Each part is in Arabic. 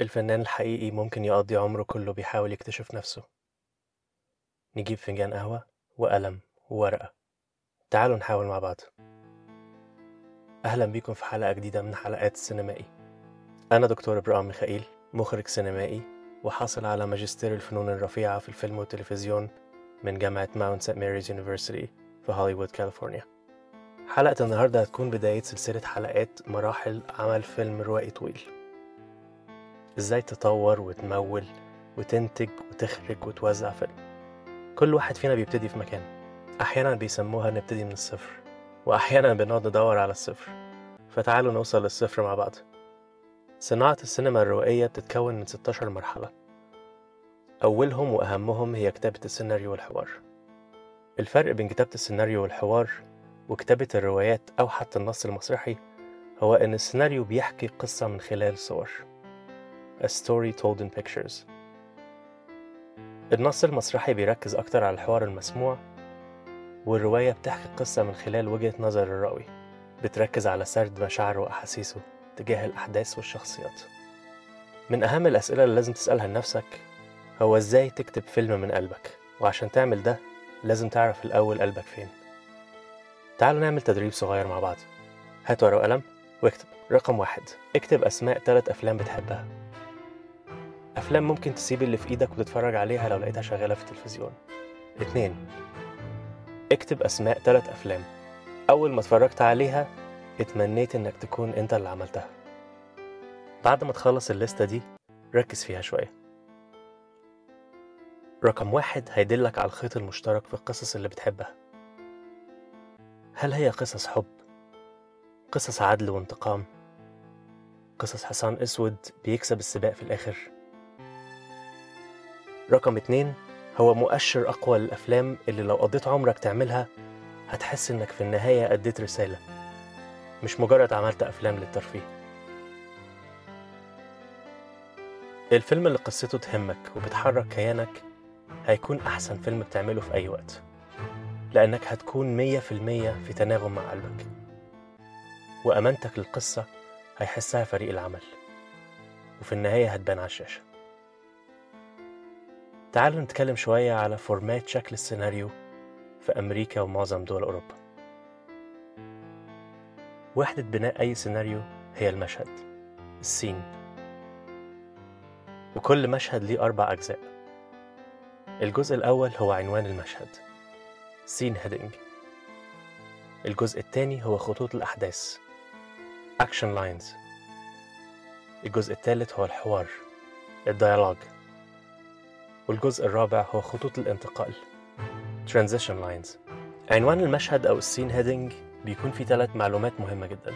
الفنان الحقيقي ممكن يقضي عمره كله بيحاول يكتشف نفسه. نجيب فنجان قهوة وقلم وورقة. تعالوا نحاول مع بعض. أهلا بيكم في حلقة جديدة من حلقات السينمائي أنا دكتور إبراهيم ميخائيل مخرج سينمائي وحاصل على ماجستير الفنون الرفيعة في الفيلم والتلفزيون من جامعة Mount Saint Mary's University في هوليوود كاليفورنيا. حلقة النهاردة هتكون بداية سلسلة حلقات مراحل عمل فيلم روائي طويل. إزاي تطور وتمول وتنتج وتخرج وتوزع فيلم كل واحد فينا بيبتدي في مكان. أحيانا بيسموها نبتدي من الصفر وأحيانا بنقعد ندور على الصفر. فتعالوا نوصل للصفر مع بعض. صناعة السينما الروائية بتتكون من 16 مرحلة. أولهم وأهمهم هي كتابة السيناريو والحوار. الفرق بين كتابة السيناريو والحوار وكتابة الروايات أو حتى النص المسرحي هو إن السيناريو بيحكي قصة من خلال صور. A story told in pictures. النص المسرحي بيركز أكتر على الحوار المسموع والرواية بتحكي قصة من خلال وجهة نظر الراوي بتركز على سرد مشاعره وأحاسيسه تجاه الأحداث والشخصيات. من أهم الأسئلة اللي لازم تسألها لنفسك هو إزاي تكتب فيلم من قلبك؟ وعشان تعمل ده لازم تعرف الأول قلبك فين. تعالوا نعمل تدريب صغير مع بعض. هات ورقة وقلم واكتب رقم واحد. اكتب أسماء ثلاث أفلام بتحبها. أفلام ممكن تسيب اللي في إيدك وتتفرج عليها لو لقيتها شغالة في التلفزيون. اتنين اكتب أسماء ثلاث أفلام. أول ما اتفرجت عليها اتمنيت إنك تكون أنت اللي عملتها. بعد ما تخلص الليستة دي ركز فيها شوية. رقم واحد هيدلك على الخيط المشترك في القصص اللي بتحبها. هل هي قصص حب؟ قصص عدل وانتقام؟ قصص حصان أسود بيكسب السباق في الآخر؟ رقم اتنين هو مؤشر أقوى للأفلام اللي لو قضيت عمرك تعملها هتحس إنك في النهاية أديت رسالة. مش مجرد عملت أفلام للترفيه. الفيلم اللي قصته تهمك وبتحرك كيانك هيكون أحسن فيلم بتعمله في أي وقت لأنك هتكون مية في المية في تناغم مع قلبك. وأمانتك للقصة هيحسها فريق العمل. وفي النهاية هتبان على الشاشة. تعالوا نتكلم شوية على format شكل السيناريو في أمريكا ومعظم دول أوروبا. وحدة بناء أي سيناريو هي المشهد. ال scene. وكل مشهد ليه أربع أجزاء. الجزء الأول هو عنوان المشهد. scene heading الجزء الثاني هو خطوط الأحداث. action lines الجزء الثالث هو الحوار. ال dialogue. والجزء الرابع هو خطوط الانتقال. Transition Lines. عنوان المشهد أو ال scene heading بيكون فيه ثلاث معلومات مهمة جدا.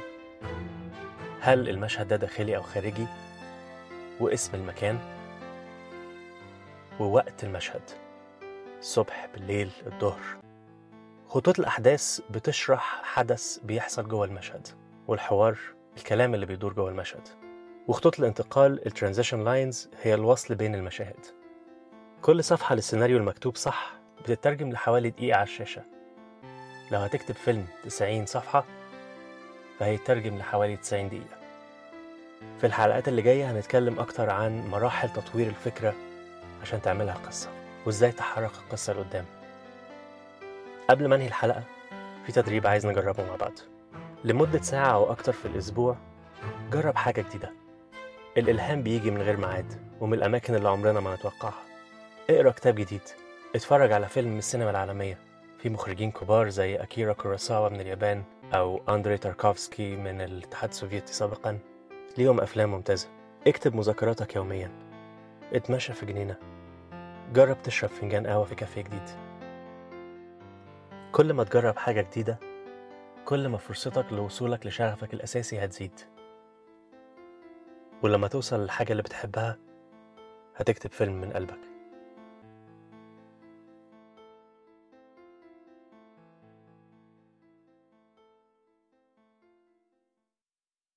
هل المشهد ده داخلي أو خارجي؟ واسم المكان؟ ووقت المشهد. الصبح بالليل الظهر. خطوط الأحداث بتشرح حدث بيحصل جوه المشهد والحوار الكلام اللي بيدور جوه المشهد. وخطوط الانتقال ال transition lines هي الوصل بين المشاهد. كل صفحة للسيناريو المكتوب صح بتترجم لحوالي دقيقة على الشاشة. لو هتكتب فيلم 90 صفحة فهيترجم لحوالي 90 دقيقة. في الحلقات اللي جاية هنتكلم أكتر عن مراحل تطوير الفكرة عشان تعملها قصة وإزاي تحرك القصة لقدام. قبل ما أنهي الحلقة في تدريب عايز نجربه مع بعض. لمدة ساعة أو أكتر في الأسبوع جرب حاجة جديدة. الإلهام بيجي من غير ميعاد ومن الأماكن اللي عمرنا ما نتوقعها. اقرأ كتاب جديد. اتفرج على فيلم من السينما العالمية. في مخرجين كبار زي أكيرا كوراساوا من اليابان أو أندري تاركوفسكي من الاتحاد السوفيتي سابقا. ليهم أفلام ممتازة. اكتب مذكراتك يوميا. اتمشى في جنينة. جرب تشرب فنجان قهوة في كافيه جديد. كل ما تجرب حاجة جديدة كل ما فرصتك لوصولك لشغفك الأساسي هتزيد. ولما توصل للحاجة اللي بتحبها هتكتب فيلم من قلبك.